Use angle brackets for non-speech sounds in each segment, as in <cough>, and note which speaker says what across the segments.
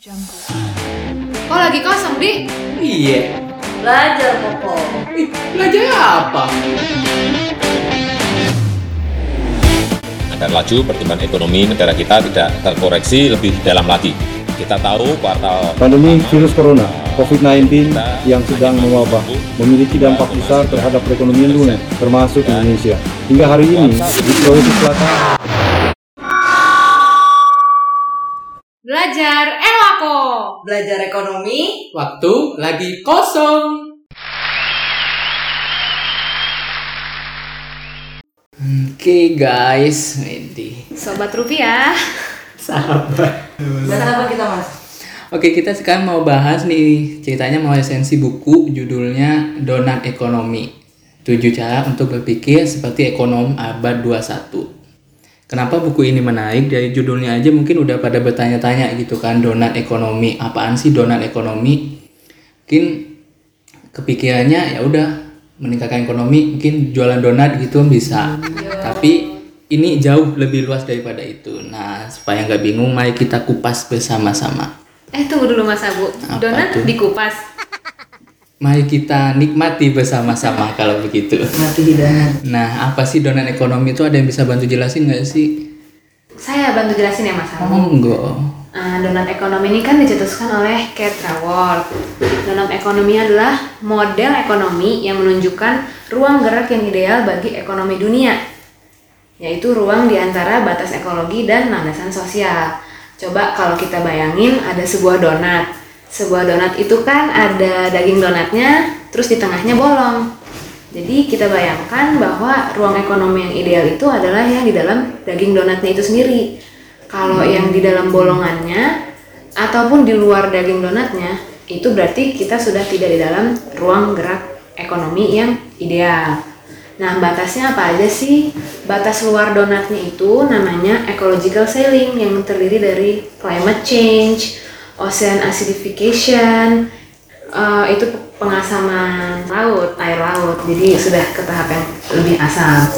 Speaker 1: Kok lagi kosong, Di?
Speaker 2: Iya.
Speaker 3: Belajar Popo.
Speaker 2: Ih, belajar apa?
Speaker 4: agar laju pertumbuhan ekonomi negara kita tidak terkoreksi lebih dalam lagi. Kita tahu kuartal
Speaker 5: Pandemi virus corona COVID-19
Speaker 4: kita
Speaker 5: yang sedang mewabah memiliki dampak besar terhadap perekonomian dunia, termasuk Indonesia. Hingga hari ini, di Sulawesi Selatan,
Speaker 1: Belajar Elako.
Speaker 3: Belajar ekonomi.
Speaker 2: Waktu lagi kosong. Oke guys, ini
Speaker 1: Sobat Rupiah. <laughs>
Speaker 2: sahabat.
Speaker 3: Bahasa apa kita mas?
Speaker 2: Oke, kita sekarang mau bahas nih ceritanya mau esensi buku judulnya Donat Ekonomi. Tujuh cara untuk berpikir seperti ekonom abad 21. Kenapa buku ini menarik? Dari judulnya aja mungkin udah pada bertanya-tanya gitu kan, donat ekonomi. Apaan sih donat ekonomi? Mungkin kepikirannya ya udah meningkatkan ekonomi, mungkin jualan donat gitu bisa. Tapi ini jauh lebih luas daripada itu. Nah, supaya nggak bingung, mari kita kupas bersama-sama.
Speaker 1: Eh, tunggu dulu Mas Abu.
Speaker 2: Apa
Speaker 1: Donat
Speaker 2: tuh?
Speaker 1: dikupas.
Speaker 2: Mari kita nikmati bersama-sama <laughs> kalau begitu.
Speaker 3: Mati hidangan.
Speaker 2: Nah, apa sih donat ekonomi itu ada yang bisa bantu jelasin nggak sih?
Speaker 1: Saya bantu jelasin ya Mas.
Speaker 2: Oh, enggak.
Speaker 1: Nah, donat ekonomi ini kan dicetuskan oleh Kate Raworth. Donat ekonomi adalah model ekonomi yang menunjukkan ruang gerak yang ideal bagi ekonomi dunia, yaitu ruang di antara batas ekologi dan landasan sosial. Coba kalau kita bayangin ada sebuah donat. Sebuah donat itu kan ada daging donatnya, terus di tengahnya bolong. Jadi kita bayangkan bahwa ruang ekonomi yang ideal itu adalah yang di dalam daging donatnya itu sendiri. Kalau yang di dalam bolongannya ataupun di luar daging donatnya, itu berarti kita sudah tidak di dalam ruang gerak ekonomi yang ideal. Nah, batasnya apa aja sih? Batas luar donatnya itu namanya ecological ceiling yang terdiri dari climate change, ocean acidification, eh, itu pengasaman laut, air laut. Jadi sudah ke tahap yang lebih asam.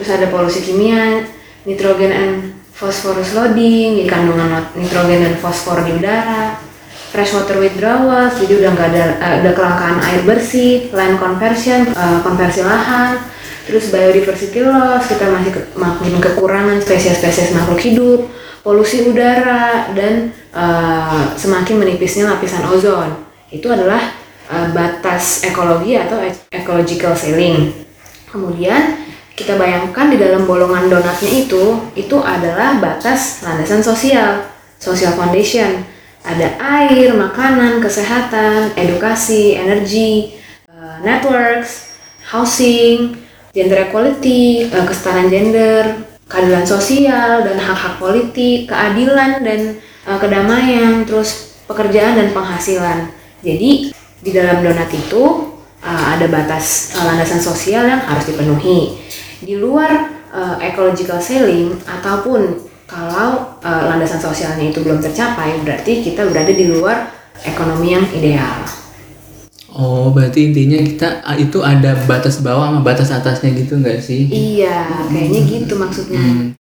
Speaker 1: Terus ada polusi kimia, nitrogen and phosphorus loading, jadi kandungan nitrogen dan fosfor di udara. Freshwater withdrawal, jadi udah nggak ada eh, udah kelangkaan air bersih, land conversion, eh, konversi lahan, terus biodiversity loss, kita masih ke- makin kekurangan spesies-spesies makhluk hidup, polusi udara dan eh, semakin menipisnya lapisan ozon. Itu adalah eh, batas ekologi atau ecological ceiling. Kemudian kita bayangkan di dalam bolongan donatnya itu itu adalah batas landasan sosial, social foundation. Ada air, makanan, kesehatan, edukasi, energi, eh, networks, housing, gender equality, eh, kesetaraan gender, keadilan sosial dan hak-hak politik, keadilan dan eh, kedamaian, terus pekerjaan dan penghasilan. Jadi di dalam donat itu eh, ada batas eh, landasan sosial yang harus dipenuhi. Di luar eh, ecological ceiling ataupun kalau eh, landasan sosialnya itu belum tercapai, berarti kita berada di luar ekonomi yang ideal.
Speaker 2: Oh, berarti intinya kita ah, itu ada batas bawah sama batas atasnya gitu nggak sih?
Speaker 1: Iya, kayaknya gitu maksudnya.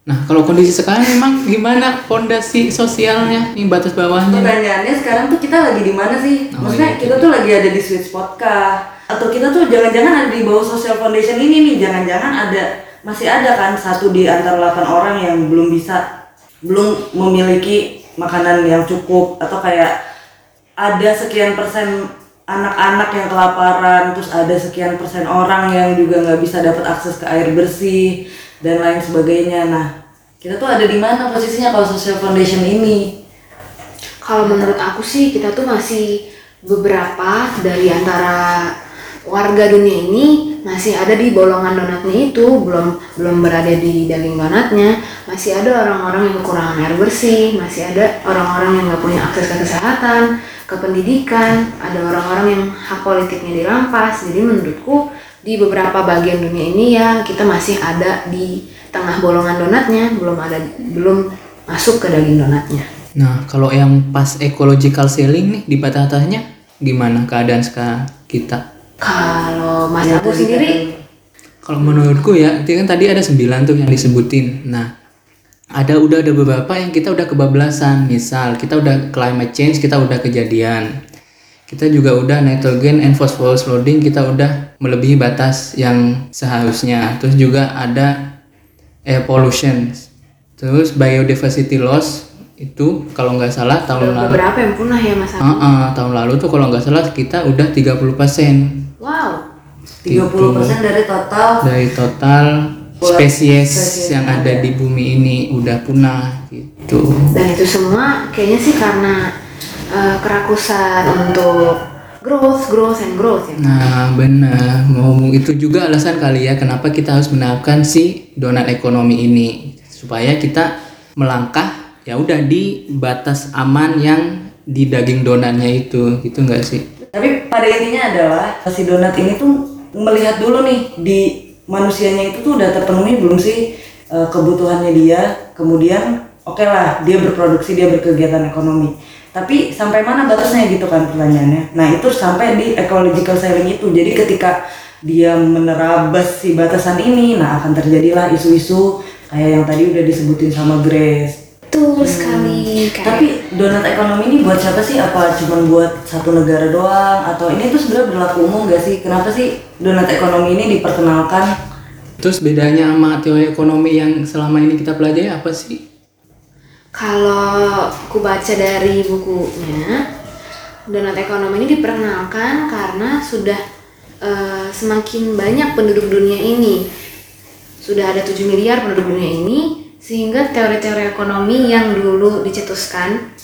Speaker 2: Nah, kalau kondisi sekarang memang gimana fondasi sosialnya nih batas bawahnya?
Speaker 3: Pertanyaannya sekarang tuh kita lagi di mana sih?
Speaker 2: Oh,
Speaker 3: Maksudnya
Speaker 2: iya.
Speaker 3: kita tuh lagi ada di sweet spot kah? Atau kita tuh jangan-jangan ada di bawah social foundation ini nih? Jangan-jangan ada masih ada kan satu di antara 8 orang yang belum bisa belum memiliki makanan yang cukup atau kayak ada sekian persen anak-anak yang kelaparan terus ada sekian persen orang yang juga nggak bisa dapat akses ke air bersih dan lain sebagainya. Nah kita tuh ada di mana posisinya kalau social foundation ini?
Speaker 1: Kalau menurut aku sih kita tuh masih beberapa dari antara warga dunia ini masih ada di bolongan donatnya itu. Belum belum berada di daging donatnya. Masih ada orang-orang yang kekurangan air bersih masih ada orang-orang yang nggak punya akses ke kesehatan ke pendidikan ada orang-orang yang hak politiknya dirampas jadi menurutku di beberapa bagian dunia ini ya kita masih ada di tengah bolongan donatnya belum ada belum masuk ke daging donatnya
Speaker 2: Nah, kalau yang pas ecological ceiling nih di batas atasnya gimana keadaan sekarang kita?
Speaker 1: Kalau Mas
Speaker 3: Ya,
Speaker 1: Abu
Speaker 3: tadi
Speaker 1: sendiri,
Speaker 2: Kalau menurutku ya, itu kan tadi ada sembilan tuh yang disebutin. Nah, ada udah ada beberapa yang kita udah kebablasan. Misal kita udah climate change kita udah kejadian. Kita juga udah nitrogen and phosphorus loading kita udah melebihi batas yang seharusnya. Terus juga ada air pollution. Terus biodiversity loss itu kalau nggak salah tahun
Speaker 1: Udah
Speaker 2: lalu
Speaker 1: beberapa yang punah ya Mas?
Speaker 2: Ah, ah, tahun lalu tuh kalau nggak salah kita udah 30%
Speaker 1: Wow.
Speaker 3: 30% dari total.
Speaker 2: Dari total spesies
Speaker 3: spesies
Speaker 2: yang ada di bumi ini udah punah gitu.
Speaker 1: Dan itu semua kayaknya sih karena eh, kerakusan untuk growth, growth, and growth ya.
Speaker 2: Nah benar, mau itu juga alasan kali ya kenapa kita harus menerapkan si donat ekonomi ini supaya kita melangkah ya udah di batas aman yang di daging donatnya itu gitu nggak sih?
Speaker 3: Tapi pada intinya adalah si donat ini tuh melihat dulu nih di manusianya itu tuh udah terpenuhi belum sih eh, kebutuhannya dia. Kemudian oke lah dia berproduksi dia berkegiatan ekonomi. Tapi sampai mana batasnya gitu kan pertanyaannya. Nah itu sampai di ecological ceiling itu. Jadi ketika dia menerabas si batasan ini, nah akan terjadilah isu-isu kayak yang tadi udah disebutin sama Grace.
Speaker 1: Betul sekali. Kayak
Speaker 3: Tapi donat ekonomi ini buat siapa sih? Apa cuma buat satu negara doang? Atau ini tuh sebenarnya berlaku umum gak sih? Kenapa sih donat ekonomi ini diperkenalkan?
Speaker 2: Terus bedanya sama teori ekonomi yang selama ini kita pelajari apa sih?
Speaker 1: Kalau aku baca dari bukunya, donat ekonomi ini diperkenalkan karena sudah eh, semakin banyak penduduk dunia ini. Sudah ada 7 miliar penduduk dunia ini, sehingga teori-teori ekonomi yang dulu dicetuskan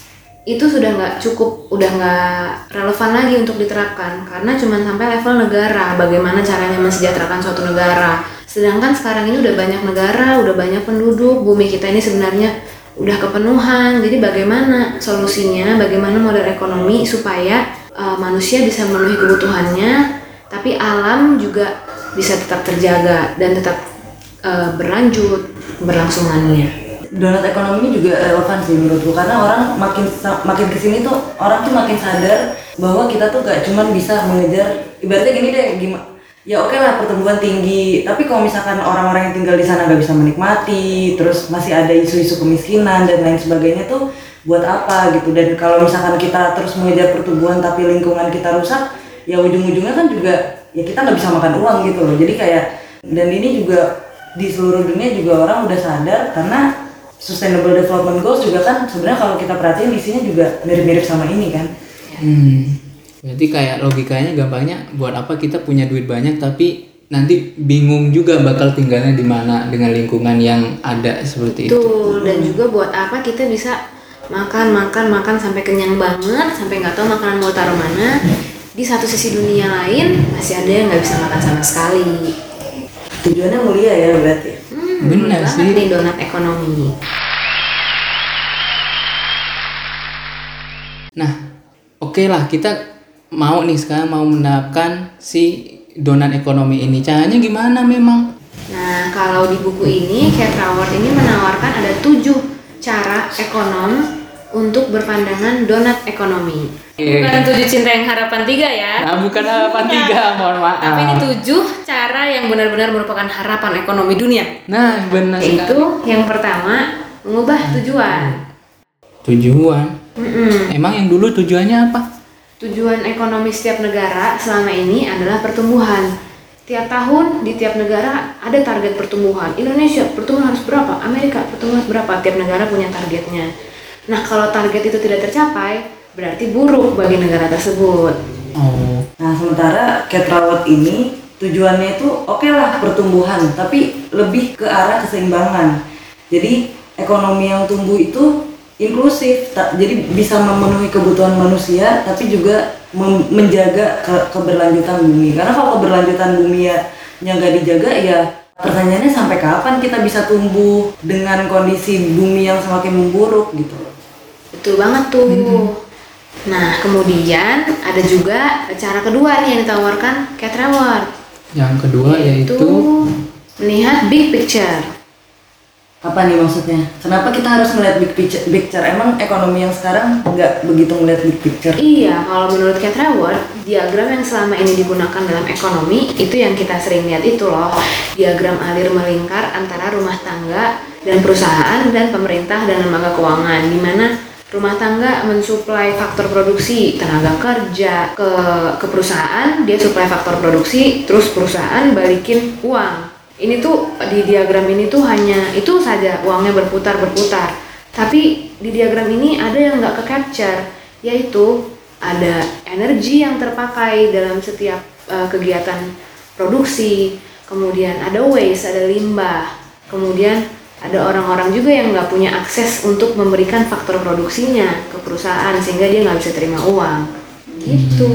Speaker 1: itu sudah nggak cukup, udah nggak relevan lagi untuk diterapkan karena cuma sampai level negara, bagaimana caranya mensejahterakan suatu negara. Sedangkan sekarang ini udah banyak negara, udah banyak penduduk, bumi kita ini sebenarnya udah kepenuhan. Jadi bagaimana solusinya, bagaimana model ekonomi supaya uh, manusia bisa memenuhi kebutuhannya, tapi alam juga bisa tetap terjaga dan tetap uh, berlanjut berlangsungannya.
Speaker 3: Donat ekonomi ini juga relevan sih menurutku karena orang makin makin ke sini tuh orang tuh makin sadar bahwa kita tuh gak cuman bisa mengejar ibaratnya gini deh gimana ya oke lah pertumbuhan tinggi tapi kalau misalkan orang-orang yang tinggal di sana gak bisa menikmati terus masih ada isu-isu kemiskinan dan lain sebagainya tuh buat apa gitu dan kalau misalkan kita terus mengejar pertumbuhan tapi lingkungan kita rusak ya ujung-ujungnya kan juga ya kita nggak bisa makan uang gitu loh jadi kayak dan ini juga di seluruh dunia juga orang udah sadar karena Sustainable Development Goals juga kan sebenarnya kalau kita perhatiin isinya juga mirip-mirip sama ini kan.
Speaker 2: Hmm. Berarti kayak logikanya gampangnya buat apa kita punya duit banyak tapi nanti bingung juga bakal tinggalnya di mana dengan lingkungan yang ada seperti itu.
Speaker 1: Betul, dan juga buat apa kita bisa makan, makan, makan sampai kenyang banget, sampai nggak tahu makanan mau taruh mana. Di satu sisi dunia lain masih ada yang nggak bisa makan sama sekali.
Speaker 3: Tujuannya mulia ya berarti.
Speaker 1: Hmm,
Speaker 2: Benar sih.
Speaker 1: nih donat ekonomi.
Speaker 2: Nah, oke lah kita mau nih sekarang mau menerapkan si donat ekonomi ini. Caranya gimana memang?
Speaker 1: Nah, kalau di buku ini, Kate Raworth ini menawarkan ada tujuh cara ekonom untuk berpandangan donat ekonomi.
Speaker 2: Eh.
Speaker 1: Bukan tujuh cinta yang harapan tiga ya.
Speaker 2: Nah, bukan harapan tiga, mohon maaf.
Speaker 1: Tapi ini tujuh cara yang benar-benar merupakan harapan ekonomi dunia.
Speaker 2: Nah, benar sekali.
Speaker 1: Yaitu yang pertama, mengubah tujuan.
Speaker 2: Tujuan.
Speaker 1: Mm-mm.
Speaker 2: Emang yang dulu tujuannya apa?
Speaker 1: Tujuan ekonomi setiap negara selama ini adalah pertumbuhan. Tiap tahun di tiap negara ada target pertumbuhan. Indonesia pertumbuhan harus berapa? Amerika pertumbuhan harus berapa? Tiap negara punya targetnya. Nah, kalau target itu tidak tercapai, berarti buruk bagi negara tersebut.
Speaker 2: Oh,
Speaker 3: Nah sementara Cat Rawat ini tujuannya itu oke lah pertumbuhan, tapi lebih ke arah keseimbangan. Jadi ekonomi yang tumbuh itu inklusif, jadi bisa memenuhi kebutuhan manusia, tapi juga menjaga ke- keberlanjutan bumi. Karena kalau keberlanjutan bumi ya nggak dijaga ya pertanyaannya sampai kapan kita bisa tumbuh dengan kondisi bumi yang semakin memburuk gitu.
Speaker 1: Betul banget tuh. Nah, kemudian ada juga cara kedua nih yang ditawarkan Cat Reward,
Speaker 2: yang kedua
Speaker 1: yaitu
Speaker 2: yaitu
Speaker 1: melihat big picture.
Speaker 3: Apa nih maksudnya? Kenapa kita harus melihat big picture? Big picture? Emang ekonomi yang sekarang nggak begitu melihat big picture?
Speaker 1: Iya, kalau menurut Cat Reward, diagram yang selama ini digunakan dalam ekonomi itu yang kita sering lihat itu loh. Diagram alir melingkar antara rumah tangga dan perusahaan dan pemerintah dan lembaga keuangan di mana rumah tangga mensuplai faktor produksi tenaga kerja ke ke perusahaan dia suplai faktor produksi terus perusahaan balikin uang ini tuh di diagram ini tuh hanya itu saja uangnya berputar berputar. Tapi di diagram ini ada yang nggak ke capture yaitu ada energi yang terpakai dalam setiap uh, kegiatan produksi. Kemudian ada waste ada limbah. Kemudian ada orang-orang juga yang nggak punya akses untuk memberikan faktor produksinya ke perusahaan sehingga dia nggak bisa terima uang gitu.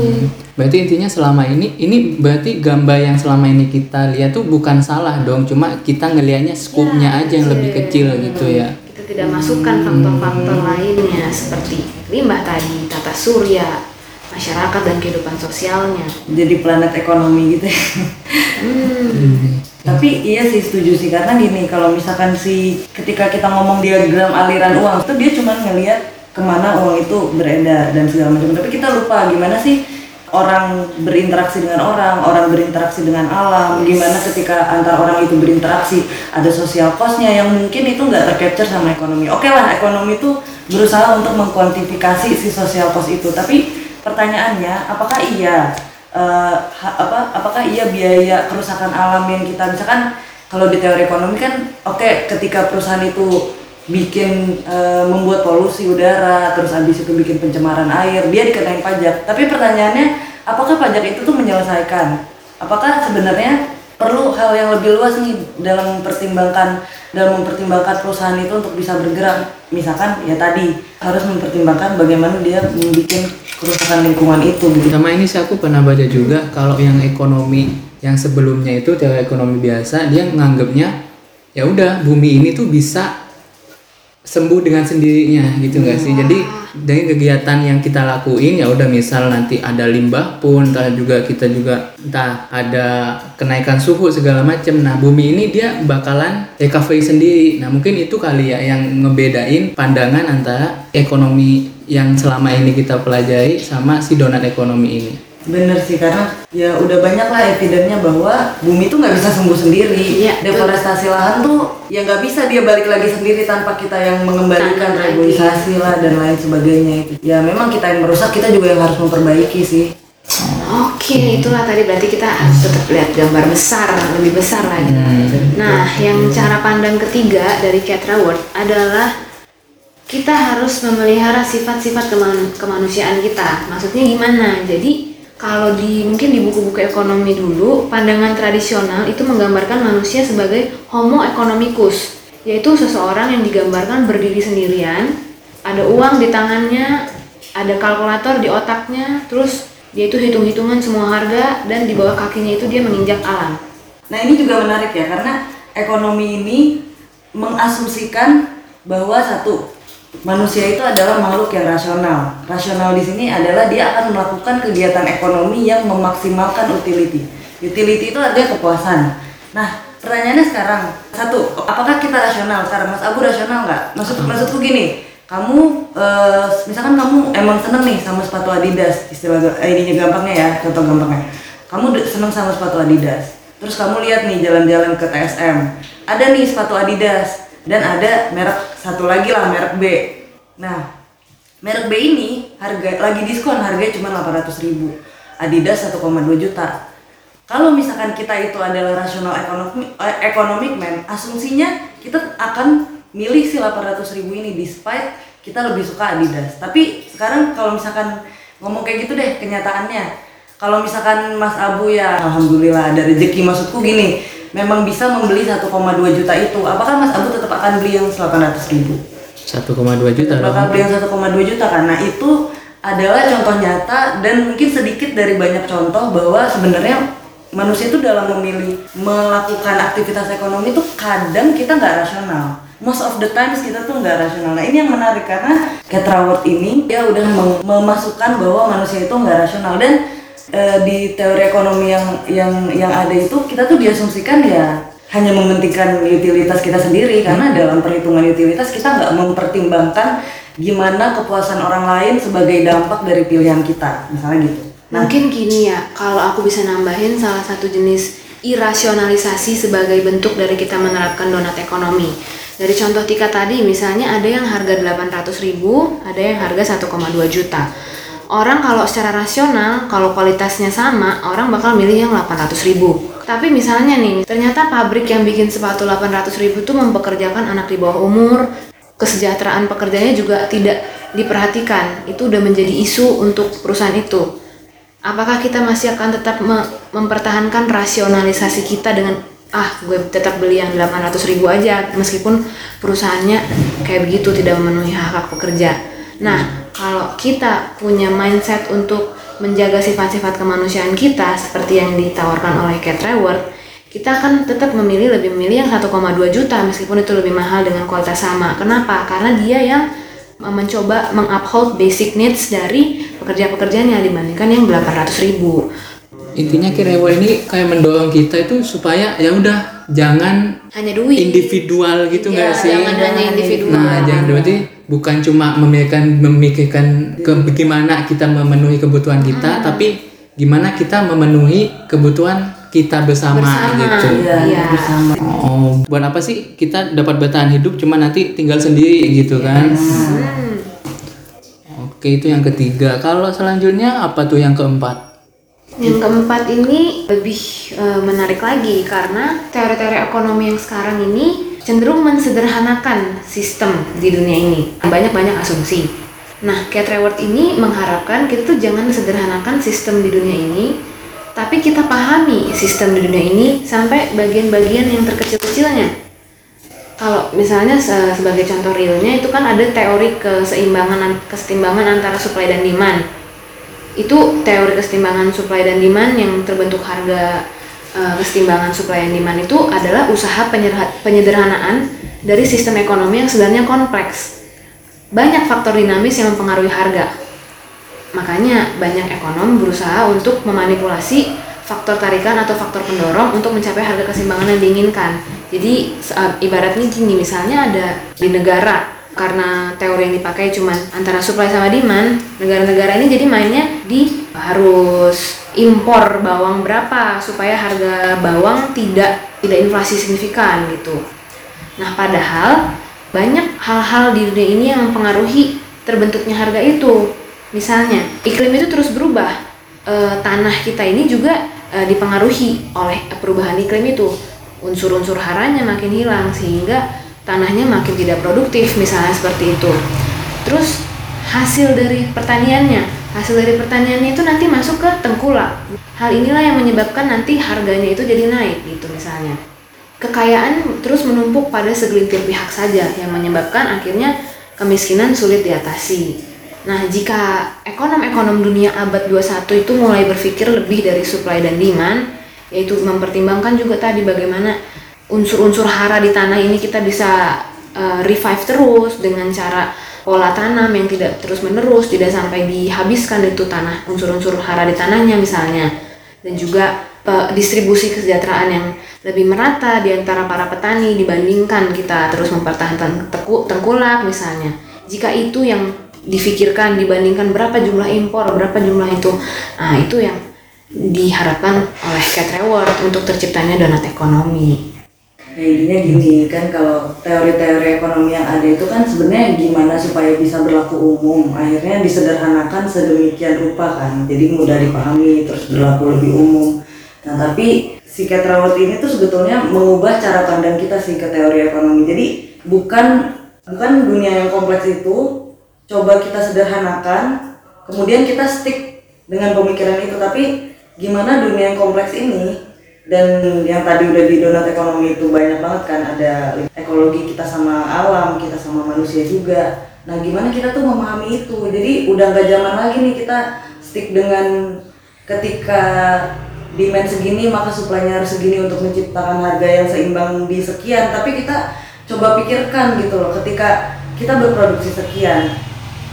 Speaker 2: Berarti intinya selama ini, ini berarti gambar yang selama ini kita lihat tuh bukan salah dong, cuma kita ngelihatnya skupnya
Speaker 1: Ya,
Speaker 2: aja yang lebih kecil gitu ya.
Speaker 1: kita tidak masukkan faktor-faktor lainnya. Seperti limbah tadi tata surya masyarakat dan kehidupan sosialnya.
Speaker 3: Jadi planet ekonomi gitu ya. Tapi iya sih setuju sih. Karena gini kalau misalkan si ketika kita ngomong diagram aliran uang itu dia cuma ngelihat ke mana uang itu beredar dan segala macam. Tapi kita lupa gimana sih orang berinteraksi dengan orang, orang berinteraksi dengan alam, gimana ketika antar orang itu berinteraksi ada sosial costnya yang mungkin itu nggak tercapture sama ekonomi. Oke lah ekonomi itu berusaha untuk mengkuantifikasi si sosial cost itu, tapi pertanyaannya apakah iya ha- apa apakah iya biaya kerusakan alam yang kita misalkan kalau di teori ekonomi kan oke ketika perusahaan itu bikin eh, membuat polusi udara terus habis itu bikin pencemaran air dia dikenain pajak. Tapi pertanyaannya apakah pajak itu tuh menyelesaikan? Apakah sebenarnya perlu hal yang lebih luas nih dalam mempertimbangkan dalam mempertimbangkan perusahaan itu untuk bisa bergerak? Misalkan ya tadi harus mempertimbangkan bagaimana dia membuat kerusakan lingkungan itu gitu.
Speaker 2: Sama ini sih aku pernah baca juga kalau yang ekonomi yang sebelumnya itu teori ekonomi biasa dia menganggapnya ya udah bumi ini tuh bisa sembuh dengan sendirinya gitu nggak sih? Jadi dari kegiatan yang kita lakuin ya udah misal nanti ada limbah pun entah juga kita juga entah ada kenaikan suhu segala macam nah bumi ini dia bakalan recovery sendiri. Nah mungkin itu kali ya yang ngebedain pandangan antara ekonomi yang selama ini kita pelajari sama si donat ekonomi ini
Speaker 3: Bener sih karena ya udah banyak lah evidennya bahwa bumi tuh nggak bisa sembuh sendiri.
Speaker 1: Iya,
Speaker 3: Deforestasi lahan tuh ya nggak bisa dia balik lagi sendiri tanpa kita yang mengembalikan
Speaker 1: Tanam lagi.
Speaker 3: reboisasi lah dan lain sebagainya itu. Ya memang kita yang merusak kita juga yang harus memperbaiki sih.
Speaker 1: Oke, itulah tadi berarti kita harus tetap lihat gambar besar, lebih besar lagi. Nah, yang cara pandang ketiga dari Cat Raworth adalah kita harus memelihara sifat-sifat keman- kemanusiaan kita. Maksudnya gimana? Jadi kalau di mungkin di buku-buku ekonomi dulu, pandangan tradisional itu menggambarkan manusia sebagai homo economicus, yaitu seseorang yang digambarkan berdiri sendirian, ada uang di tangannya, ada kalkulator di otaknya, terus dia itu hitung-hitungan semua harga dan di bawah kakinya itu dia menginjak alam.
Speaker 3: Nah ini juga menarik ya karena ekonomi ini mengasumsikan bahwa satu manusia itu adalah makhluk yang rasional. Rasional di sini adalah dia akan melakukan kegiatan ekonomi yang memaksimalkan utility. Utility itu artinya kepuasan. Nah pertanyaannya sekarang satu, apakah kita rasional sekarang? Mas Abu rasional nggak? Maksud maksudku gini, kamu eh, misalkan kamu emang seneng nih sama sepatu Adidas istilah eh, ininya gampangnya ya contoh gampangnya kamu seneng sama sepatu Adidas terus kamu lihat nih jalan-jalan ke TSM ada nih sepatu Adidas dan ada merek satu lagi lah merek B. Nah merek B ini harga lagi diskon harganya cuma 800.000 ribu. Adidas 1,2 juta. Kalau misalkan kita itu adalah rasional ekonomi eh, economic man, asumsinya kita akan milih si 800 ribu ini despite kita lebih suka Adidas. Tapi sekarang kalau misalkan ngomong kayak gitu deh kenyataannya, kalau misalkan Mas Abu ya alhamdulillah ada rezeki maksudku gini, memang bisa membeli 1,2 juta itu, apakah Mas Abu tetap akan beli yang 800 ribu?
Speaker 2: 1,2 juta
Speaker 3: bakal
Speaker 2: dong.
Speaker 3: beli yang 1,2 juta karena itu adalah contoh nyata dan mungkin sedikit dari banyak contoh bahwa sebenarnya manusia itu dalam memilih melakukan aktivitas ekonomi itu kadang kita nggak rasional. Most of the times kita tuh nggak rasional. Nah ini yang menarik karena Cat ini dia udah mem- memasukkan bahwa manusia itu nggak rasional. Dan eh, di teori ekonomi yang yang yang ada itu kita tuh diasumsikan ya hanya mementingkan utilitas kita sendiri karena dalam perhitungan utilitas kita nggak mempertimbangkan gimana kepuasan orang lain sebagai dampak dari pilihan kita misalnya gitu
Speaker 1: Mungkin gini ya, kalau aku bisa nambahin salah satu jenis irasionalisasi sebagai bentuk dari kita menerapkan donat ekonomi. Dari contoh Tika tadi, misalnya ada yang harga 800 ribu, ada yang harga 1,2 juta. Orang kalau secara rasional, kalau kualitasnya sama, orang bakal milih yang 800 ribu. Tapi misalnya nih, ternyata pabrik yang bikin sepatu 800 ribu tuh mempekerjakan anak di bawah umur, kesejahteraan pekerjanya juga tidak diperhatikan. Itu udah menjadi isu untuk perusahaan itu. Apakah kita masih akan tetap me- mempertahankan rasionalisasi kita dengan ah gue tetap beli yang 800 ribu aja meskipun perusahaannya kayak begitu tidak memenuhi hak hak pekerja. Nah kalau kita punya mindset untuk menjaga sifat-sifat kemanusiaan kita seperti yang ditawarkan oleh Kate Raworth, kita akan tetap memilih lebih memilih yang 1,2 juta meskipun itu lebih mahal dengan kualitas sama. Kenapa? Karena dia yang mencoba menguphold basic needs dari pekerja-pekerjanya dibandingkan yang 800 ribu.
Speaker 2: intinya Kirewo ini kayak mendorong kita itu supaya ya udah jangan
Speaker 1: Hanya duit.
Speaker 2: individual gitu
Speaker 1: Iya,
Speaker 2: nggak sih
Speaker 1: jangan hanya individual.
Speaker 2: nah jangan berarti bukan cuma memikirkan memikirkan ke bagaimana kita memenuhi kebutuhan kita
Speaker 1: Hmm.
Speaker 2: tapi gimana kita memenuhi kebutuhan kita bersama,
Speaker 1: Bersama.
Speaker 2: gitu
Speaker 3: Iya,
Speaker 1: Iya.
Speaker 3: bersama.
Speaker 2: oh buat apa sih kita dapat bertahan hidup cuma nanti tinggal sendiri gitu kan
Speaker 1: Hmm.
Speaker 2: oke itu yang ketiga kalau selanjutnya apa tuh yang keempat
Speaker 1: Yang keempat ini lebih eh, menarik lagi karena teori-teori ekonomi yang sekarang ini cenderung mensederhanakan sistem di dunia ini. Banyak-banyak asumsi. Nah, Kate Raworth ini mengharapkan kita tuh jangan sederhanakan sistem di dunia ini, tapi kita pahami sistem di dunia ini sampai bagian-bagian yang terkecil-kecilnya. Kalau misalnya se- sebagai contoh realnya itu kan ada teori keseimbangan kesetimbangan antara supply dan demand itu teori kesetimbangan supply dan demand yang terbentuk harga eh, kesetimbangan supply dan demand itu adalah usaha penyederhanaan dari sistem ekonomi yang sebenarnya kompleks. Banyak faktor dinamis yang mempengaruhi harga. Makanya banyak ekonom berusaha untuk memanipulasi faktor tarikan atau faktor pendorong untuk mencapai harga keseimbangan yang diinginkan. Jadi ibaratnya gini, misalnya ada di negara karena teori yang dipakai cuman antara supply sama demand, negara-negara ini jadi mainnya di harus impor bawang berapa supaya harga bawang tidak tidak inflasi signifikan gitu. Nah, padahal banyak hal-hal di dunia ini yang mempengaruhi terbentuknya harga itu. Misalnya, iklim itu terus berubah. E, tanah kita ini juga e, dipengaruhi oleh perubahan iklim itu. Unsur-unsur haranya makin hilang sehingga tanahnya makin tidak produktif, misalnya seperti itu. Terus hasil dari pertaniannya, hasil dari pertaniannya itu nanti masuk ke tengkulak. Hal inilah yang menyebabkan nanti harganya itu jadi naik gitu misalnya. Kekayaan terus menumpuk pada segelintir pihak saja yang menyebabkan akhirnya kemiskinan sulit diatasi. Nah, jika ekonom-ekonom dunia abad 21 itu mulai berpikir lebih dari supply dan demand, yaitu mempertimbangkan juga tadi bagaimana unsur-unsur hara di tanah ini kita bisa uh, revive terus dengan cara pola tanam yang tidak terus-menerus, tidak sampai dihabiskan itu tanah unsur-unsur hara di tanahnya misalnya. Dan juga uh, distribusi kesejahteraan yang lebih merata di antara para petani dibandingkan kita terus mempertahankan tengkulak misalnya. Jika itu yang difikirkan dibandingkan berapa jumlah impor, berapa jumlah itu. Nah, itu yang diharapkan oleh Kate Raworth untuk terciptanya donat ekonomi.
Speaker 3: Ya intinya gini kan kalau teori-teori ekonomi yang ada itu kan sebenarnya gimana supaya bisa berlaku umum? Akhirnya disederhanakan sedemikian rupa kan jadi mudah dipahami terus berlaku lebih umum. Nah tapi si Kate Raworth ini tuh sebetulnya mengubah cara pandang kita sih ke teori ekonomi. Jadi bukan bukan dunia yang kompleks itu coba kita sederhanakan kemudian kita stick dengan pemikiran itu. Tapi gimana dunia yang kompleks ini dan yang tadi udah di donat ekonomi itu banyak banget kan ada ekologi kita sama alam kita sama manusia juga. Nah gimana kita tuh memahami itu? Jadi udah nggak zaman lagi nih kita stick dengan ketika demand segini maka supply-nya harus segini untuk menciptakan harga yang seimbang di sekian. Tapi kita coba pikirkan gitu loh ketika kita berproduksi sekian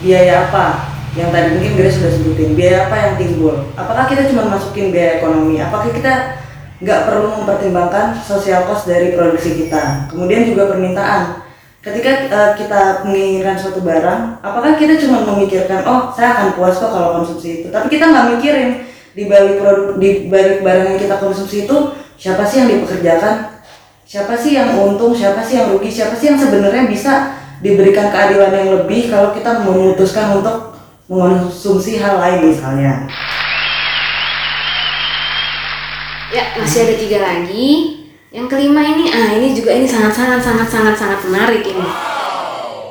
Speaker 3: biaya apa? Yang tadi mungkin Grace sudah sebutin biaya apa yang timbul? Apakah kita cuma masukin biaya ekonomi? Apakah kita nggak perlu mempertimbangkan sosial cost dari produksi kita. Kemudian juga permintaan. Ketika eh, kita menginginkan suatu barang apakah kita cuma memikirkan oh saya akan puas kok kalau konsumsi itu? Tapi kita nggak mikirin di balik produk di balik barang yang kita konsumsi itu siapa sih yang dipekerjakan? Siapa sih yang untung, siapa sih yang rugi, siapa sih yang sebenarnya bisa diberikan keadilan yang lebih kalau kita memutuskan untuk mengonsumsi hal lain misalnya.
Speaker 1: Ya, masih ada tiga lagi. Yang kelima ini, ah ini juga ini sangat sangat sangat sangat sangat menarik ini.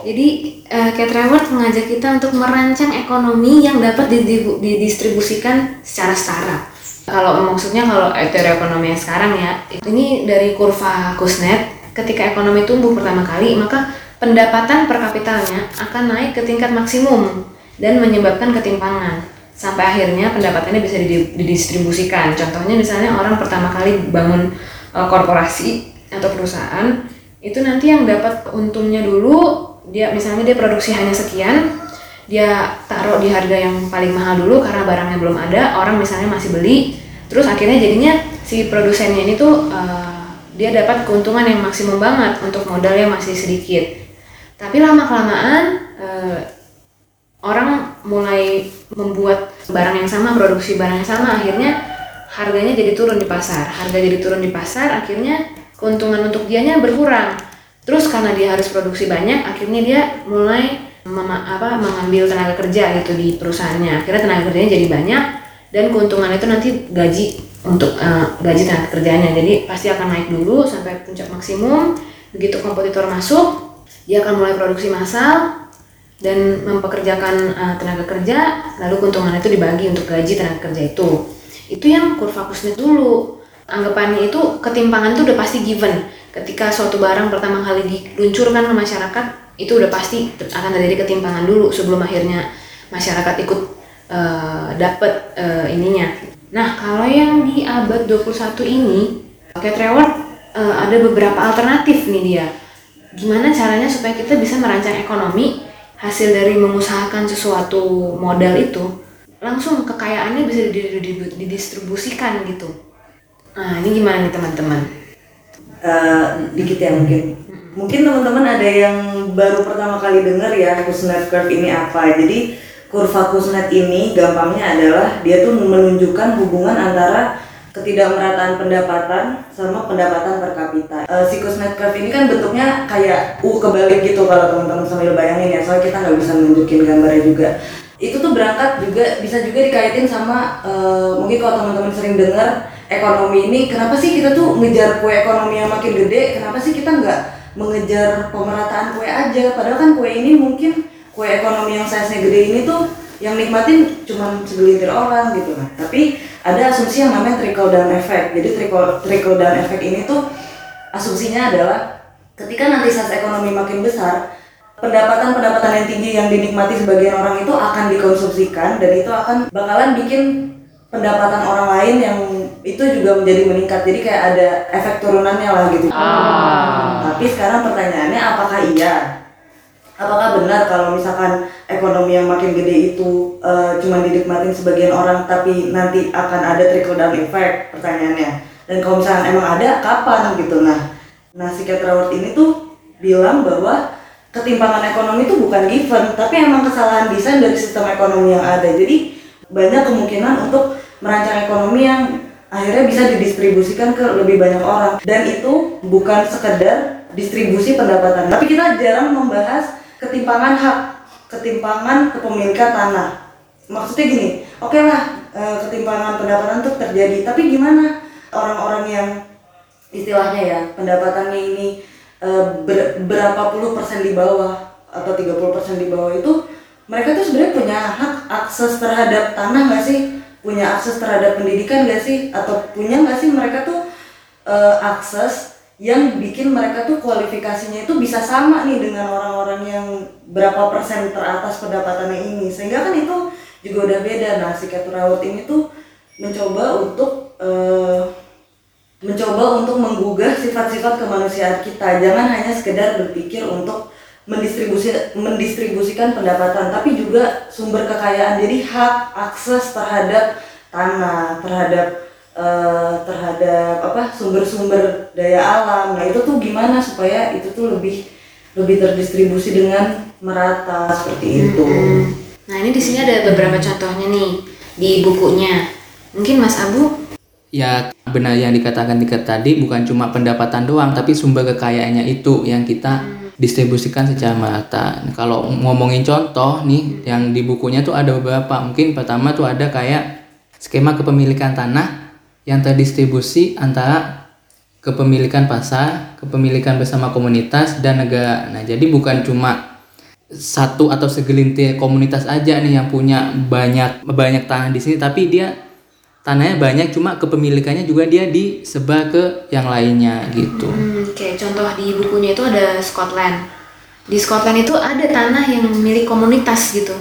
Speaker 1: Jadi uh, Kate Raworth mengajak kita untuk merancang ekonomi yang dapat didistribu- didistribusikan secara setara. Kalau maksudnya kalau teori ekonomi yang sekarang ya, ini dari kurva Kuznets, ketika ekonomi tumbuh pertama kali, maka pendapatan per kapitalnya akan naik ke tingkat maksimum dan menyebabkan ketimpangan sampai akhirnya pendapatannya bisa didi- didistribusikan. Contohnya misalnya orang pertama kali bangun uh, korporasi atau perusahaan itu nanti yang dapat untungnya dulu dia misalnya dia produksi hanya sekian dia taruh di harga yang paling mahal dulu karena barangnya belum ada orang misalnya masih beli terus akhirnya jadinya si produsennya ini tuh uh, dia dapat keuntungan yang maksimum banget untuk modal yang masih sedikit tapi lama kelamaan uh, orang mulai membuat barang yang sama produksi barang yang sama akhirnya harganya jadi turun di pasar. Harga jadi turun di pasar akhirnya keuntungan untuk dianya berkurang. Terus karena dia harus produksi banyak akhirnya dia mulai mema- apa mengambil tenaga kerja gitu di perusahaannya. Akhirnya tenaga kerjanya jadi banyak dan keuntungan itu nanti gaji untuk eh, gaji tenaga kerjanya. Jadi pasti akan naik dulu sampai puncak maksimum. Begitu kompetitor masuk dia akan mulai produksi massal dan mempekerjakan uh, tenaga kerja lalu keuntungan itu dibagi untuk gaji tenaga kerja itu. Itu yang kurva Kuznets dulu. Anggapannya itu ketimpangan itu udah pasti given. Ketika suatu barang pertama kali diluncurkan ke masyarakat itu udah pasti akan terjadi ketimpangan dulu sebelum akhirnya masyarakat ikut uh, dapat uh, ininya. Nah kalau yang di abad 21 ini Kate Raworth uh, ada beberapa alternatif nih dia. Gimana caranya supaya kita bisa merancang ekonomi hasil dari mengusahakan sesuatu modal itu langsung kekayaannya bisa didistribusikan gitu nah ini gimana nih teman-teman
Speaker 3: Eh, dikit ya mungkin. Mungkin teman-teman ada yang baru pertama kali dengar ya Kuznets curve ini apa. Jadi kurva Kuznets ini gampangnya adalah dia tuh menunjukkan hubungan antara ketidakmerataan pendapatan sama pendapatan per kapita. Eh, si Kuznets curve ini kan bentuknya kayak U kebalik gitu kalau teman-teman sambil bayangin ya. Soalnya kita nggak bisa nunjukin gambarnya juga. Itu tuh berangkat juga bisa juga dikaitin sama eh, mungkin kalau teman-teman sering dengar ekonomi ini kenapa sih kita tuh ngejar kue ekonomi yang makin gede kenapa sih kita nggak mengejar pemerataan kue aja padahal kan kue ini mungkin kue ekonomi yang size-nya gede ini tuh yang nikmatin cuma segelintir orang gitu kan. Tapi ada asumsi yang namanya trickle down effect. Jadi trickle, trickle down effect ini tuh asumsinya adalah ketika nanti size ekonomi makin besar pendapatan-pendapatan yang tinggi yang dinikmati sebagian orang itu akan dikonsumsikan dan itu akan bakalan bikin pendapatan orang lain yang itu juga menjadi meningkat. Jadi kayak ada efek turunannya lah gitu. Tapi sekarang pertanyaannya apakah iya apakah benar kalau misalkan ekonomi yang makin gede itu eh, cuma dinikmatin sebagian orang tapi nanti akan ada trickle down effect? Pertanyaannya. Dan kalau misalkan emang ada kapan gitu? Nah nah si Raworth ini tuh bilang bahwa ketimpangan ekonomi itu bukan given tapi emang kesalahan desain dari sistem ekonomi yang ada. Jadi banyak kemungkinan untuk merancang ekonomi yang akhirnya bisa didistribusikan ke lebih banyak orang. Dan itu bukan sekedar distribusi pendapatan. Tapi kita jarang membahas ketimpangan hak ketimpangan kepemilikan tanah. Maksudnya gini oke lah eh, ketimpangan pendapatan itu terjadi tapi gimana orang-orang yang istilahnya ya pendapatannya ini eh, ber- berapa puluh persen di bawah atau 30 persen di bawah itu mereka tuh sebenarnya punya hak akses terhadap tanah nggak sih? Punya akses terhadap pendidikan nggak sih? Atau punya nggak sih mereka tuh eh, akses yang bikin mereka tuh kualifikasinya itu bisa sama nih dengan orang-orang yang berapa persen teratas pendapatannya ini. Sehingga kan itu juga udah beda. Nah si Raworth ini tuh mencoba untuk eh, mencoba untuk menggugah sifat-sifat kemanusiaan kita. Jangan hanya sekedar berpikir untuk mendistribusi mendistribusikan pendapatan tapi juga sumber kekayaan. Jadi hak akses terhadap tanah terhadap eh, terhadap apa sumber-sumber daya alam nah itu tuh gimana supaya itu tuh lebih lebih terdistribusi dengan merata seperti itu
Speaker 1: Nah ini di sini ada beberapa contohnya nih di bukunya. Mungkin Mas Abu
Speaker 2: ya benar yang dikatakan Tika tadi bukan cuma pendapatan doang tapi sumber kekayaannya itu yang kita distribusikan secara merata. Nah, Kalau ngomongin contoh nih yang di bukunya tuh ada beberapa. Mungkin pertama tuh ada kayak skema kepemilikan tanah yang terdistribusi antara kepemilikan pasar, kepemilikan bersama komunitas dan negara. Nah, jadi bukan cuma satu atau segelintir komunitas aja nih yang punya banyak banyak tanah di sini tapi dia tanahnya banyak cuma kepemilikannya juga dia disebar ke yang lainnya gitu.
Speaker 1: Hmm, kayak contoh di bukunya itu ada Scotland. Di Scotland itu ada tanah yang milik komunitas gitu.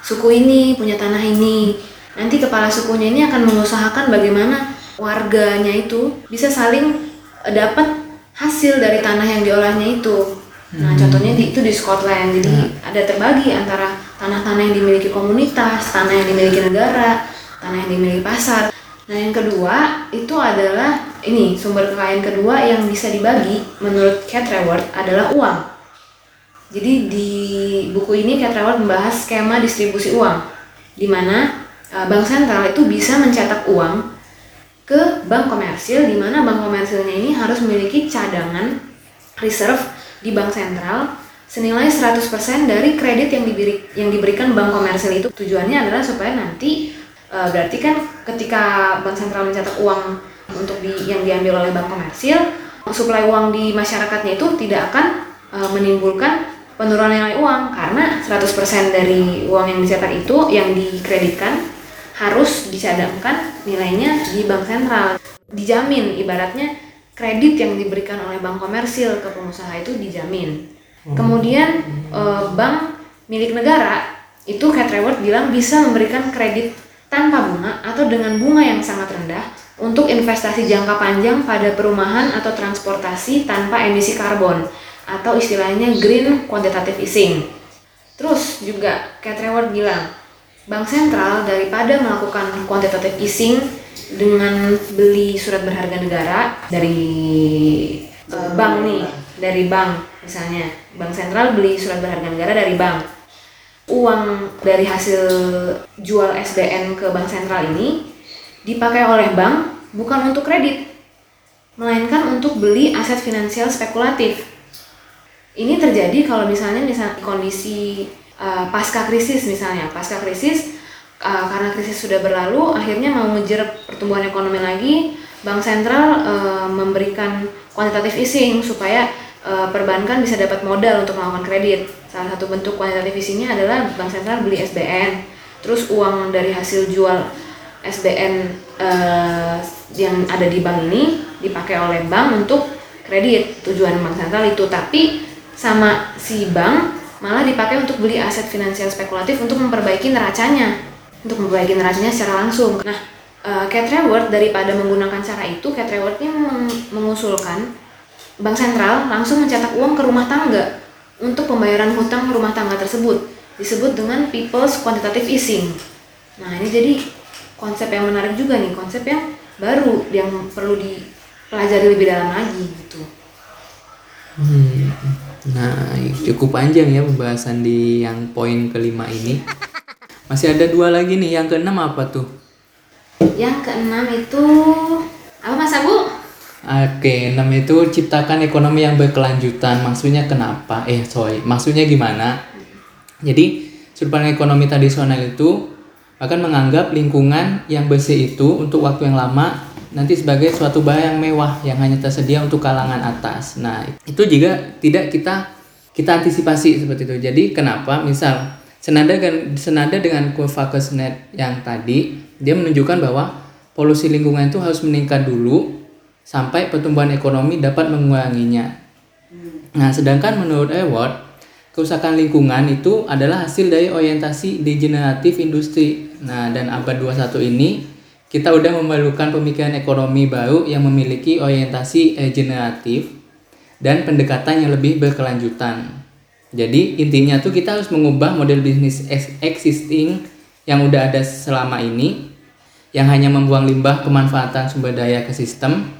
Speaker 1: Suku ini punya tanah ini. Nanti kepala sukunya ini akan mengusahakan bagaimana warganya itu bisa saling dapat hasil dari tanah yang diolahnya itu. Nah, contohnya di, itu di Scotland. Jadi ada terbagi antara tanah-tanah yang dimiliki komunitas, tanah yang dimiliki negara, tanah yang dimiliki pasar. Nah, yang kedua itu adalah ini sumber kekayaan kedua yang bisa dibagi menurut Cat Reward adalah uang. Jadi di buku ini Cat Reward membahas skema distribusi uang di mana uh, bank sentral itu bisa mencetak uang ke bank komersil di mana bank komersilnya ini harus memiliki cadangan reserve di bank sentral senilai 100% dari kredit yang diberi yang diberikan bank komersil itu. Tujuannya adalah supaya nanti uh, berarti kan ketika bank sentral mencetak uang untuk di yang diambil oleh bank komersil suplai uang di masyarakatnya itu tidak akan uh, menimbulkan penurunan nilai uang. Karena 100% dari uang yang dicetak itu yang dikreditkan harus dicadangkan nilainya di bank sentral. Dijamin ibaratnya kredit yang diberikan oleh bank komersil ke pengusaha itu dijamin. Kemudian eh, bank milik negara itu Cat Reward bilang bisa memberikan kredit tanpa bunga atau dengan bunga yang sangat rendah untuk investasi jangka panjang pada perumahan atau transportasi tanpa emisi karbon atau istilahnya green quantitative easing. Terus juga Cat Reward bilang, bank sentral daripada melakukan quantitative easing dengan beli surat berharga negara dari eh, bank nih, dari bank misalnya, bank sentral beli surat berharga negara dari bank. Uang dari hasil jual SBN ke bank sentral ini dipakai oleh bank bukan untuk kredit, melainkan untuk beli aset finansial spekulatif. Ini terjadi kalau misalnya misal kondisi uh, pasca krisis misalnya, pasca krisis uh, karena krisis sudah berlalu, akhirnya mau ngejar pertumbuhan ekonomi lagi, bank sentral uh, memberikan quantitative easing supaya uh, perbankan bisa dapat modal untuk melakukan kredit. Salah satu bentuk quantitative easingnya adalah bank sentral beli SBN, terus uang dari hasil jual SBN uh, yang ada di bank ini dipakai oleh bank untuk kredit. Tujuan bank sentral itu. Tapi sama si bank malah dipakai untuk beli aset finansial spekulatif untuk memperbaiki neracanya. Untuk memperbaiki neracanya secara langsung. Nah uh, Cat Reward daripada menggunakan cara itu Cat Rewardnya meng- mengusulkan bank sentral langsung mencetak uang ke rumah tangga untuk pembayaran hutang rumah tangga tersebut. Disebut dengan People's Quantitative Easing. Nah ini jadi konsep yang menarik juga nih konsep yang baru yang perlu dipelajari lebih dalam lagi gitu.
Speaker 2: Hmm. Nah, cukup panjang ya pembahasan di yang poin kelima ini. Masih ada dua lagi nih. Yang keenam apa tuh?
Speaker 1: yang keenam itu apa mas Abu
Speaker 2: Oke, enam itu ciptakan ekonomi yang berkelanjutan. Maksudnya kenapa? Eh, sorry. Maksudnya gimana? Jadi, sudut pandang ekonomi tradisional itu akan menganggap lingkungan yang bersih itu untuk waktu yang lama nanti sebagai suatu barang yang mewah yang hanya tersedia untuk kalangan atas. Nah, itu juga tidak kita kita antisipasi seperti itu. Jadi, kenapa? Misal senada dengan senada dengan kurva Kuznets yang tadi, dia menunjukkan bahwa polusi lingkungan itu harus meningkat dulu sampai pertumbuhan ekonomi dapat menguranginya. Nah, sedangkan menurut Ewart, kerusakan lingkungan itu adalah hasil dari orientasi degeneratif industri. Nah, dan abad 21 ini kita udah memerlukan pemikiran ekonomi baru yang memiliki orientasi regeneratif dan pendekatan yang lebih berkelanjutan. Jadi intinya tuh kita harus mengubah model bisnis ex- existing yang udah ada selama ini yang hanya membuang limbah pemanfaatan sumber daya ke sistem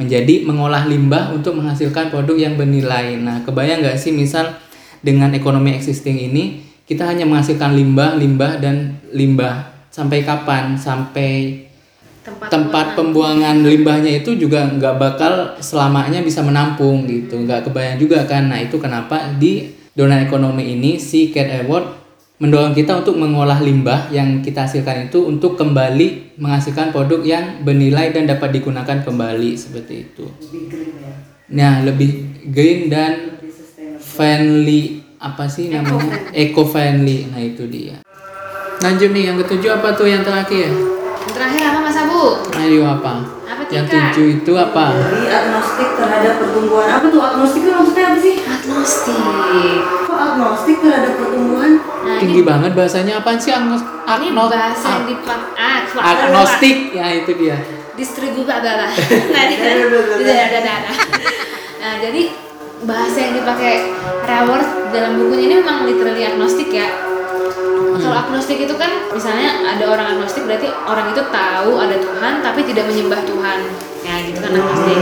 Speaker 2: menjadi mengolah limbah untuk menghasilkan produk yang bernilai. Nah, kebayang nggak sih misal dengan ekonomi existing ini kita hanya menghasilkan limbah, limbah dan limbah sampai kapan? Sampai
Speaker 1: tempat,
Speaker 2: tempat
Speaker 1: buat
Speaker 2: pembuangan limbahnya itu juga nggak bakal selamanya bisa menampung gitu. Nggak kebayang juga kan. Nah itu kenapa di donat ekonomi ini si Cat Award mendorong kita untuk mengolah limbah yang kita hasilkan itu untuk kembali menghasilkan produk yang bernilai dan dapat digunakan kembali seperti itu.
Speaker 3: Lebih green ya?
Speaker 2: Nah lebih green dan
Speaker 3: lebih
Speaker 2: friendly. Apa sih namanya? Eco friendly nah itu dia. Lanjut nih yang ketujuh apa tuh yang terakhir?
Speaker 1: Yang terakhir apa
Speaker 2: ayo apa?
Speaker 1: Apa tuh,
Speaker 2: yang
Speaker 1: Kak?
Speaker 2: tujuh itu apa?
Speaker 3: Jadi agnostik terhadap pertumbuhan apa tuh? Agnostik itu maksudnya apa sih?
Speaker 1: Agnostik.
Speaker 3: kok agnostik terhadap pertumbuhan?
Speaker 1: Nah,
Speaker 2: tinggi
Speaker 1: ini,
Speaker 2: banget bahasanya. Apaan sih agnos
Speaker 1: ini
Speaker 2: agnos
Speaker 1: bahasa yang
Speaker 2: ag-
Speaker 1: dipakai ah,
Speaker 2: agnostik. Ya itu dia.
Speaker 1: Distribusi adalah <laughs> nah, tidak ada ada nah jadi bahasa yang dipakai Raworth dalam bukunya ini memang literally agnostik ya kalau agnostik itu kan misalnya ada orang agnostik berarti orang itu tahu ada Tuhan tapi tidak menyembah Tuhan. Ya gitu kan agnostik.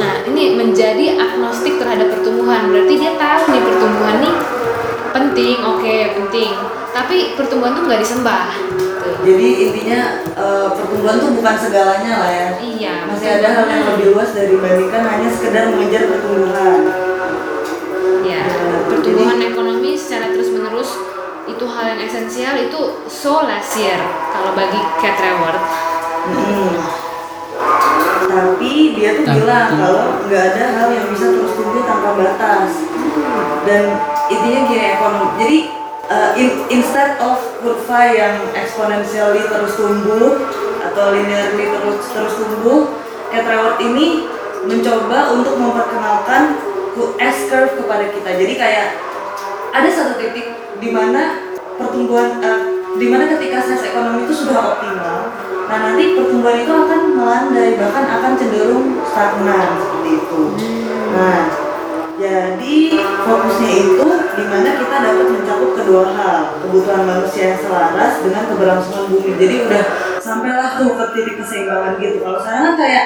Speaker 1: Nah ini menjadi agnostik terhadap pertumbuhan. Berarti dia tahu nih pertumbuhan nih penting oke penting. Tapi pertumbuhan tuh nggak disembah.
Speaker 3: Jadi intinya eh, pertumbuhan tuh bukan segalanya lah ya.
Speaker 1: Iya
Speaker 3: masih ada hal yang lebih luas dari dibandingkan hanya sekedar mengejar pertumbuhan.
Speaker 1: Ya, pertumbuhan ekonomi secara terus-menerus itu hal yang esensial itu so last year kalau bagi Cat Reward.
Speaker 3: Mm. Tapi dia tuh
Speaker 2: Tapi-
Speaker 3: bilang kalau nggak ada hal yang bisa terus tumbuh tanpa batas. Dan intinya gini ekonomi. Jadi uh, in- instead of kurva yang exponentially terus tumbuh atau linearly terus terus tumbuh, Cat Reward ini mencoba untuk memperkenalkan ku- S curve kepada kita. Jadi kayak ada satu titik di mana pertumbuhan eh, di mana ketika size ekonomi itu sudah optimal nah nanti pertumbuhan itu akan melandai bahkan akan cenderung stagnan seperti itu. Nah jadi fokusnya itu di mana kita dapat mencakup kedua hal kebutuhan manusia yang selaras dengan keberlangsungan bumi. Jadi udah sampailah tuh ke titik keseimbangan gitu. Kalau sekarang kan kayak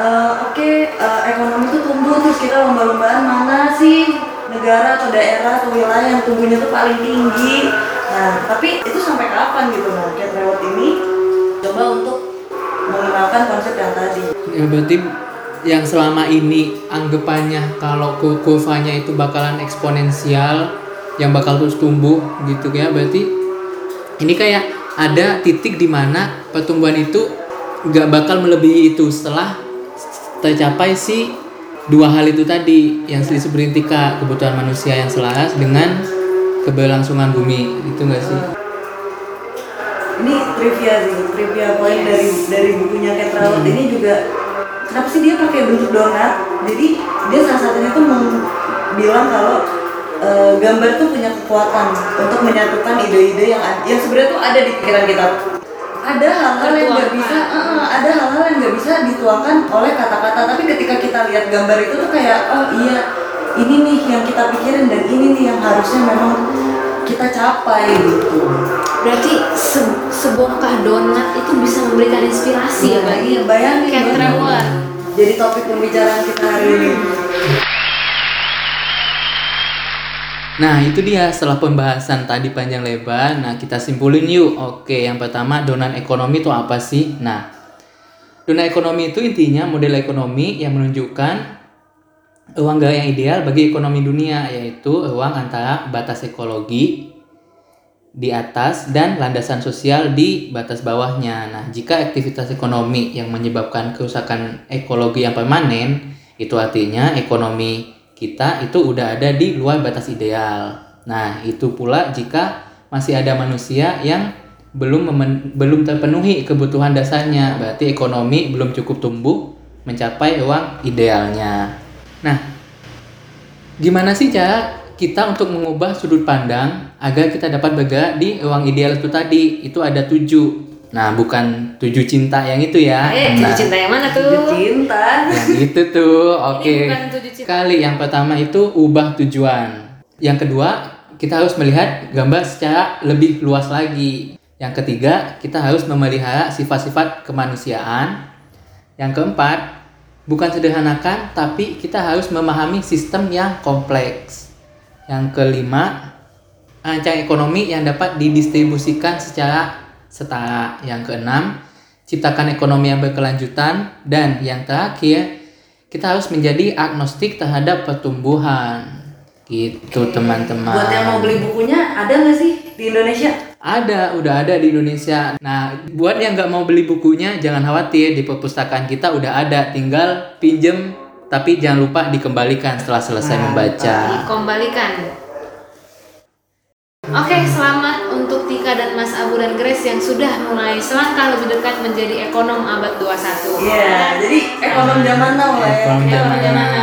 Speaker 3: eh, oke eh, ekonomi itu tumbuh terus kita lomba-lombaan mana sih negara atau daerah atau wilayah yang tumbuhnya tuh paling tinggi. Nah tapi itu sampai kapan gitu nah Cat Reward ini coba untuk mengenalkan konsep yang tadi.
Speaker 2: Ya berarti yang selama ini anggapannya kalau ku- kurvanya itu bakalan eksponensial yang bakal terus tumbuh gitu ya berarti ini kayak ada titik di mana pertumbuhan itu nggak bakal melebihi itu. Setelah tercapai si dua hal itu tadi yang selisih berintika kebutuhan manusia yang selaras dengan keberlangsungan bumi. Itu enggak sih?
Speaker 3: Ini trivia sih trivia poin
Speaker 1: Yes.
Speaker 3: dari dari bukunya Cat Reward ini juga kenapa sih dia pakai bentuk donat? Jadi dia salah satunya tuh bilang kalau eh, gambar tuh punya kekuatan untuk menyatukan ide-ide yang yang sebenarnya tuh ada di pikiran kita ada hal-hal yang nggak bisa eh, ada hal-hal yang nggak bisa dituangkan oleh kata-kata tapi ketika kita lihat gambar itu tuh kayak oh iya ini nih yang kita pikirin dan ini nih yang harusnya memang kita capai gitu
Speaker 1: Berarti se- sebongkah donat itu bisa memberikan inspirasi ya
Speaker 3: Iya,
Speaker 1: bagi
Speaker 3: iya, bayangin.
Speaker 1: Reward.
Speaker 3: jadi topik pembicaraan kita hari ini
Speaker 2: Nah itu dia setelah pembahasan tadi panjang lebar Nah kita simpulin yuk Oke yang pertama donat ekonomi itu apa sih? Nah donat ekonomi itu intinya model ekonomi yang menunjukkan ruang gerak yang ideal bagi ekonomi dunia Yaitu ruang antara batas ekologi di atas dan landasan sosial di batas bawahnya. Nah, jika aktivitas ekonomi yang menyebabkan kerusakan ekologi yang permanen, itu artinya ekonomi kita itu udah ada di luar batas ideal. Nah, itu pula jika masih ada manusia yang belum belum terpenuhi kebutuhan dasarnya, berarti ekonomi belum cukup tumbuh mencapai ruang idealnya. Nah, gimana sih cara kita untuk mengubah sudut pandang agar kita dapat bergerak di ruang ideal itu tadi? Itu ada tujuh. Nah, bukan tujuh cinta yang itu ya.
Speaker 1: Eh,
Speaker 2: nah,
Speaker 1: tujuh cinta yang mana tuh?
Speaker 3: cinta
Speaker 2: yang itu tuh. Oke.
Speaker 1: bukan tujuh cinta.
Speaker 2: Kali yang pertama itu ubah tujuan. Yang kedua, kita harus melihat gambar secara lebih luas lagi. Yang ketiga, kita harus memelihara sifat-sifat kemanusiaan. Yang keempat, bukan sederhanakan, tapi kita harus memahami sistem yang kompleks. Yang kelima, rancang ekonomi yang dapat didistribusikan secara setara. Yang keenam, ciptakan ekonomi yang berkelanjutan, dan yang terakhir, kita harus menjadi agnostik terhadap pertumbuhan. Gitu teman-teman.
Speaker 3: Buat yang mau beli bukunya ada nggak sih di Indonesia?
Speaker 2: Ada, udah ada di Indonesia. Nah, buat yang nggak mau beli bukunya, jangan khawatir di perpustakaan kita udah ada. Tinggal pinjem, tapi jangan lupa dikembalikan setelah selesai membaca.
Speaker 1: Dikembalikan. Oke, selamat untuk Tika dan Mas Abu dan Grace yang sudah mulai selangkah lebih dekat menjadi ekonom abad 21.
Speaker 3: Iya, jadi ekonom zaman now lah ya.
Speaker 2: Ekonom
Speaker 1: Ya,
Speaker 2: zaman
Speaker 1: bagaimana?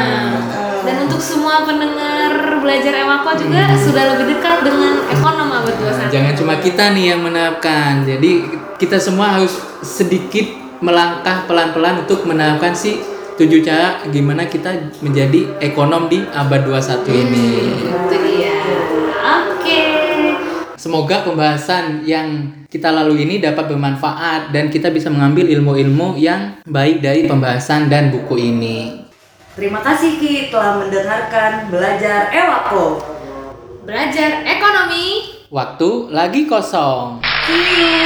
Speaker 1: Dan untuk semua pendengar belajar Ewako juga sudah lebih dekat dengan ekonom abad 21.
Speaker 2: Jangan cuma kita nih yang menerapkan. Jadi kita semua harus sedikit melangkah pelan-pelan untuk menerapkan si tujuh cara gimana kita menjadi ekonom di abad 21 ini.
Speaker 1: Itu dia. Oke.
Speaker 2: Semoga pembahasan yang kita lalui ini dapat bermanfaat dan kita bisa mengambil ilmu-ilmu yang baik dari pembahasan dan buku ini.
Speaker 3: Terima kasih Ki telah mendengarkan belajar Ewako.
Speaker 1: Belajar ekonomi.
Speaker 2: Waktu lagi kosong.
Speaker 1: See you.